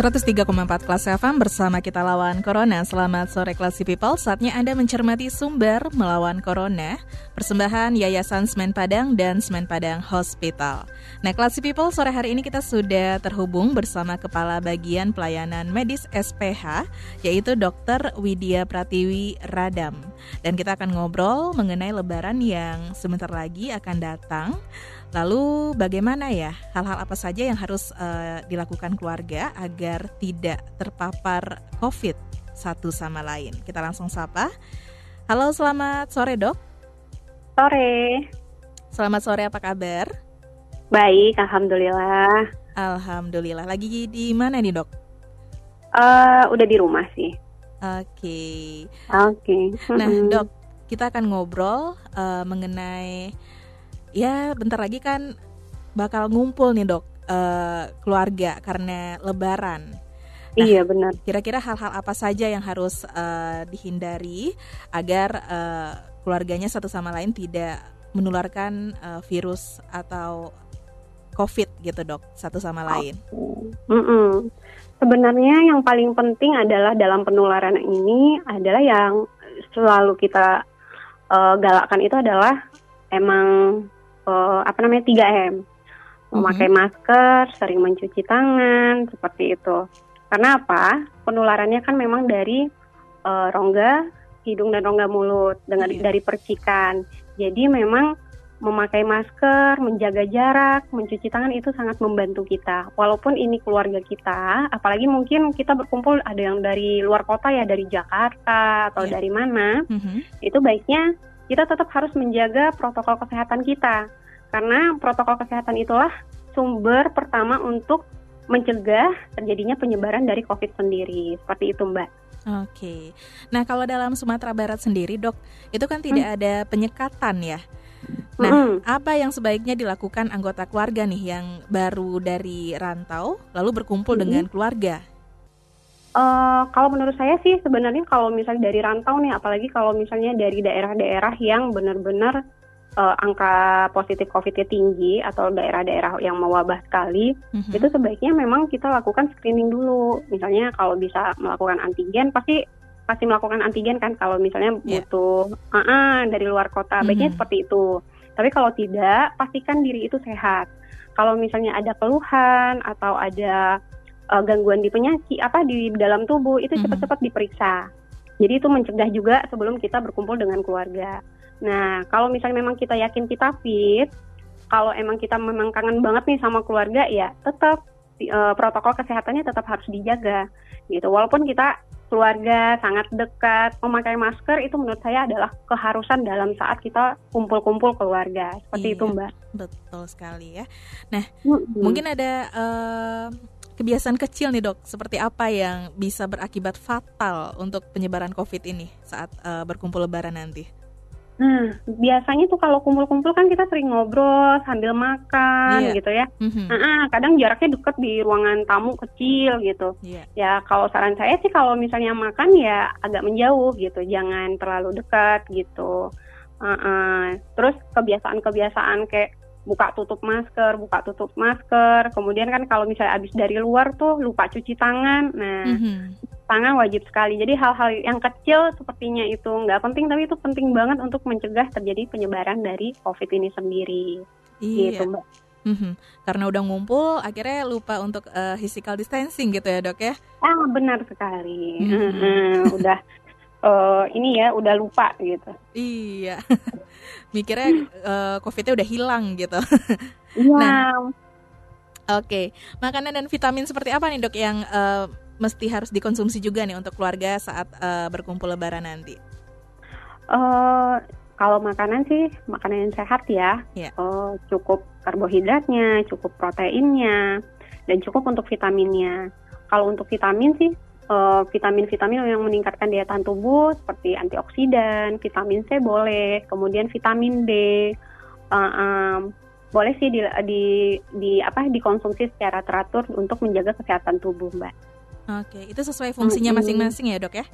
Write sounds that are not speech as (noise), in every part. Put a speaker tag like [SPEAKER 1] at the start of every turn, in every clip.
[SPEAKER 1] 103,4 kelas FM bersama kita lawan Corona. Selamat sore Classy People. Saatnya Anda mencermati sumber melawan Corona. Persembahan Yayasan Semen Padang dan Semen Padang Hospital. Nah, Classy People, sore hari ini kita sudah terhubung bersama Kepala Bagian Pelayanan Medis SPH, yaitu Dr. Widya Pratiwi Radam. Dan kita akan ngobrol mengenai lebaran yang sebentar lagi akan datang. Lalu bagaimana ya hal-hal apa saja yang harus uh, dilakukan keluarga agar tidak terpapar COVID satu sama lain? Kita langsung sapa. Halo, selamat sore dok.
[SPEAKER 2] Sore.
[SPEAKER 1] Selamat sore, apa kabar?
[SPEAKER 2] Baik, alhamdulillah.
[SPEAKER 1] Alhamdulillah. Lagi di mana nih dok?
[SPEAKER 2] Uh, udah di rumah sih.
[SPEAKER 1] Oke. Okay.
[SPEAKER 2] Oke.
[SPEAKER 1] Okay. Nah (laughs) dok, kita akan ngobrol uh, mengenai ya bentar lagi kan bakal ngumpul nih dok uh, keluarga karena Lebaran.
[SPEAKER 2] Nah, iya benar.
[SPEAKER 1] Kira-kira hal-hal apa saja yang harus uh, dihindari agar uh, keluarganya satu sama lain tidak menularkan uh, virus atau COVID gitu dok satu sama lain.
[SPEAKER 2] Mm -mm. Sebenarnya yang paling penting adalah dalam penularan ini adalah yang selalu kita uh, galakkan itu adalah emang uh, apa namanya 3M. Memakai mm -hmm. masker, sering mencuci tangan, seperti itu. Karena apa? Penularannya kan memang dari uh, rongga hidung dan rongga mulut dengan yeah. dari percikan. Jadi memang memakai masker, menjaga jarak, mencuci tangan itu sangat membantu kita. Walaupun ini keluarga kita, apalagi mungkin kita berkumpul ada yang dari luar kota ya, dari Jakarta atau yeah. dari mana, mm -hmm. itu baiknya kita tetap harus menjaga protokol kesehatan kita. Karena protokol kesehatan itulah sumber pertama untuk mencegah terjadinya penyebaran dari COVID sendiri. Seperti itu, Mbak.
[SPEAKER 1] Oke. Nah, kalau dalam Sumatera Barat sendiri, Dok, itu kan tidak hmm. ada penyekatan ya. Nah, hmm. apa yang sebaiknya dilakukan anggota keluarga nih yang baru dari rantau lalu berkumpul hmm. dengan keluarga?
[SPEAKER 2] Uh, kalau menurut saya sih sebenarnya kalau misalnya dari rantau nih, apalagi kalau misalnya dari daerah-daerah yang benar-benar uh, angka positif COVID-nya tinggi atau daerah-daerah yang mewabah sekali, mm-hmm. itu sebaiknya memang kita lakukan screening dulu. Misalnya kalau bisa melakukan antigen, pasti pasti melakukan antigen kan kalau misalnya yeah. butuh uh -uh, dari luar kota, mm-hmm. baiknya seperti itu. Tapi kalau tidak, pastikan diri itu sehat. Kalau misalnya ada keluhan atau ada uh, gangguan di penyakit apa di dalam tubuh, itu mm-hmm. cepat-cepat diperiksa. Jadi itu mencegah juga sebelum kita berkumpul dengan keluarga. Nah, kalau misalnya memang kita yakin kita fit, kalau emang kita memang kangen banget nih sama keluarga, ya tetap uh, protokol kesehatannya tetap harus dijaga, gitu. Walaupun kita keluarga sangat dekat, memakai masker itu menurut saya adalah keharusan dalam saat kita kumpul-kumpul keluarga, seperti iya, itu, Mbak.
[SPEAKER 1] Betul sekali ya. Nah, mm-hmm. mungkin ada uh, kebiasaan kecil nih dok, seperti apa yang bisa berakibat fatal untuk penyebaran COVID ini saat uh, berkumpul Lebaran nanti?
[SPEAKER 2] Nah, biasanya tuh kalau kumpul-kumpul kan kita sering ngobrol sambil makan yeah. gitu ya. Mm-hmm. Nah, kadang jaraknya dekat di ruangan tamu kecil gitu. Yeah. Ya kalau saran saya sih kalau misalnya makan ya agak menjauh gitu, jangan terlalu dekat gitu. Uh-uh. Terus kebiasaan-kebiasaan kayak buka tutup masker, buka tutup masker. Kemudian kan kalau misalnya habis dari luar tuh lupa cuci tangan. Nah, mm-hmm tangan wajib sekali. Jadi hal-hal yang kecil sepertinya itu nggak penting, tapi itu penting banget untuk mencegah terjadi penyebaran dari COVID ini sendiri. Iya. Gitu, Mbak.
[SPEAKER 1] Mm-hmm. Karena udah ngumpul, akhirnya lupa untuk uh, physical distancing gitu ya dok ya?
[SPEAKER 2] Ah benar sekali. Mm-hmm. Mm-hmm. udah uh, ini ya, udah lupa gitu.
[SPEAKER 1] Iya. (laughs) Mikirnya uh, COVID-nya udah hilang gitu. (laughs)
[SPEAKER 2] Iya. nah,
[SPEAKER 1] Oke, okay. makanan dan vitamin seperti apa nih dok yang uh, mesti harus dikonsumsi juga nih untuk keluarga saat uh, berkumpul Lebaran nanti?
[SPEAKER 2] Uh, kalau makanan sih makanan yang sehat ya,
[SPEAKER 1] Iya.
[SPEAKER 2] Eh, cukup karbohidratnya, cukup proteinnya, dan cukup untuk vitaminnya. Kalau untuk vitamin sih eh, vitamin-vitamin yang meningkatkan daya tahan tubuh seperti antioksidan, vitamin C boleh, kemudian vitamin D, eh, em, boleh sih di, di, di apa dikonsumsi secara teratur untuk menjaga kesehatan tubuh, Mbak.
[SPEAKER 1] Oke, itu sesuai fungsinya masing-masing ya dok ya?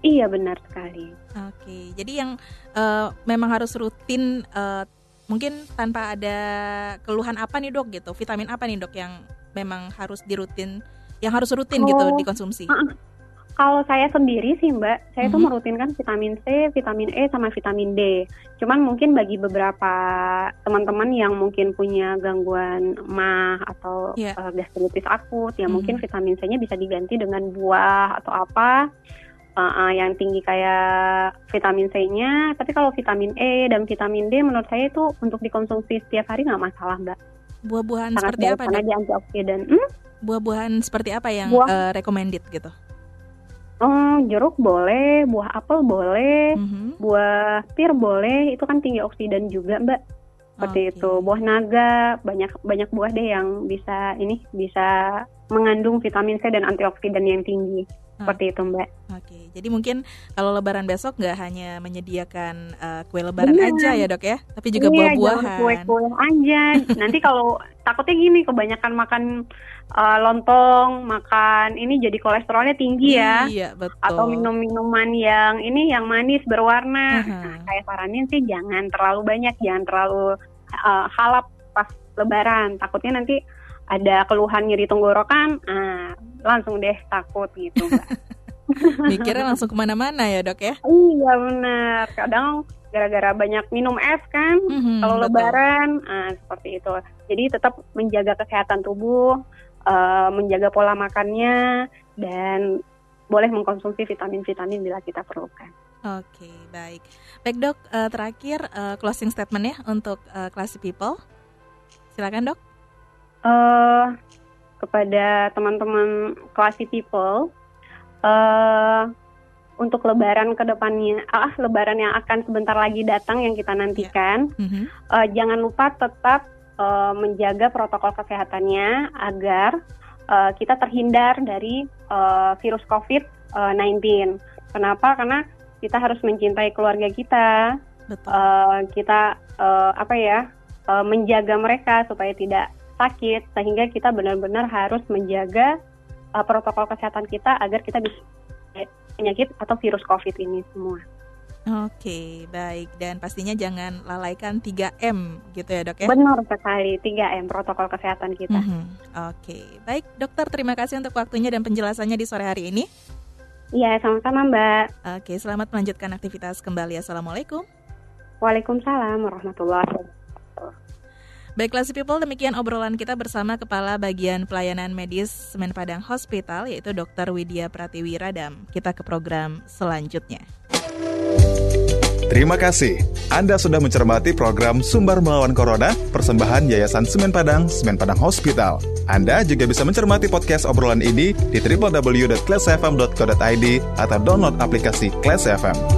[SPEAKER 2] Iya benar sekali.
[SPEAKER 1] Oke, jadi yang eh, memang harus rutin, eh, mungkin tanpa ada keluhan apa nih dok gitu, vitamin apa nih dok yang memang harus dirutin, yang harus rutin gitu
[SPEAKER 2] Oh.
[SPEAKER 1] dikonsumsi?
[SPEAKER 2] Ah, Kalau saya sendiri sih Mbak, saya tuh
[SPEAKER 1] Mhm.
[SPEAKER 2] merutinkan vitamin C, vitamin E, sama vitamin D. Cuman mungkin bagi beberapa teman-teman yang mungkin punya gangguan mah atau
[SPEAKER 1] Iya.
[SPEAKER 2] eh, gastritis akut, ya
[SPEAKER 1] Mhm.
[SPEAKER 2] mungkin vitamin C-nya bisa diganti dengan buah atau apa eh, eh, yang tinggi kayak vitamin C-nya. Tapi kalau vitamin E dan vitamin D menurut saya itu untuk dikonsumsi setiap hari nggak masalah Mbak.
[SPEAKER 1] Buah-buahan seperti apa
[SPEAKER 2] karena dia antioksidan. Hmm?
[SPEAKER 1] Buah-buahan seperti apa yang
[SPEAKER 2] Buah.
[SPEAKER 1] eh, recommended gitu?
[SPEAKER 2] Oh, jeruk boleh, buah apel boleh.
[SPEAKER 1] Mhm.
[SPEAKER 2] buah pir boleh itu kan tinggi oksidan juga mbak seperti
[SPEAKER 1] Oke.
[SPEAKER 2] itu buah naga banyak banyak buah deh yang bisa ini bisa mengandung vitamin C dan antioksidan yang tinggi seperti itu mbak
[SPEAKER 1] Oke, jadi mungkin kalau Lebaran besok nggak hanya menyediakan eh, kue Lebaran
[SPEAKER 2] Benar.
[SPEAKER 1] aja ya dok ya, tapi juga
[SPEAKER 2] Iya,
[SPEAKER 1] buah-buahan.
[SPEAKER 2] kue-kue aja nanti kalau (laughs) takutnya gini kebanyakan makan uh, lontong makan ini jadi kolesterolnya tinggi ya
[SPEAKER 1] Iya betul.
[SPEAKER 2] atau minum-minuman yang ini yang manis berwarna.
[SPEAKER 1] Aha.
[SPEAKER 2] Nah, saya saranin sih jangan terlalu banyak, jangan terlalu uh, halap pas lebaran. Takutnya nanti ada keluhan nyeri tenggorokan, ah, langsung deh takut gitu. Mbak. (laughs)
[SPEAKER 1] Mikirnya langsung ke mana-mana ya dok ya.
[SPEAKER 2] iya benar. Kadang gara-gara banyak minum es kan,
[SPEAKER 1] Mhm,
[SPEAKER 2] kalau lebaran, ah, seperti itu. Jadi tetap menjaga kesehatan tubuh, uh, menjaga pola makannya, dan boleh mengkonsumsi vitamin-vitamin bila kita perlukan.
[SPEAKER 1] Oke baik. Baik dok, eh, terakhir eh, closing statement ya untuk eh, Classy People. Silakan dok.
[SPEAKER 2] eh kepada teman-teman classy people eh untuk lebaran ke depannya ah lebaran yang akan sebentar lagi datang yang kita nantikan
[SPEAKER 1] Mhm.
[SPEAKER 2] eh, jangan lupa tetap eh, menjaga protokol kesehatannya agar eh, kita terhindar dari eh, virus COVID-19. Kenapa? Karena kita harus mencintai keluarga kita,
[SPEAKER 1] Betul.
[SPEAKER 2] eh, kita eh, apa ya eh, menjaga mereka supaya tidak sakit sehingga kita benar-benar harus menjaga eh, protokol kesehatan kita agar kita bisa penyakit atau virus COVID ini semua.
[SPEAKER 1] Oke baik dan pastinya jangan lalaikan 3M gitu ya dok ya.
[SPEAKER 2] Benar sekali 3M protokol kesehatan kita.
[SPEAKER 1] Mhm. Oke baik dokter terima kasih untuk waktunya dan penjelasannya di sore hari ini.
[SPEAKER 2] Iya, sama-sama Mbak.
[SPEAKER 1] Oke selamat melanjutkan aktivitas kembali. Assalamualaikum.
[SPEAKER 2] Waalaikumsalam warahmatullahi wabarakatuh.
[SPEAKER 1] Baik, Classy People, demikian obrolan kita bersama Kepala Bagian Pelayanan Medis Semen Padang Hospital, yaitu Dr. Widya Pratiwi Radam. Kita ke program selanjutnya.
[SPEAKER 3] Terima kasih. Anda sudah mencermati program Sumber Melawan Corona, persembahan Yayasan Semen Padang, Semen Padang Hospital. Anda juga bisa mencermati podcast obrolan ini di www.classfm.co.id atau download aplikasi Class FM.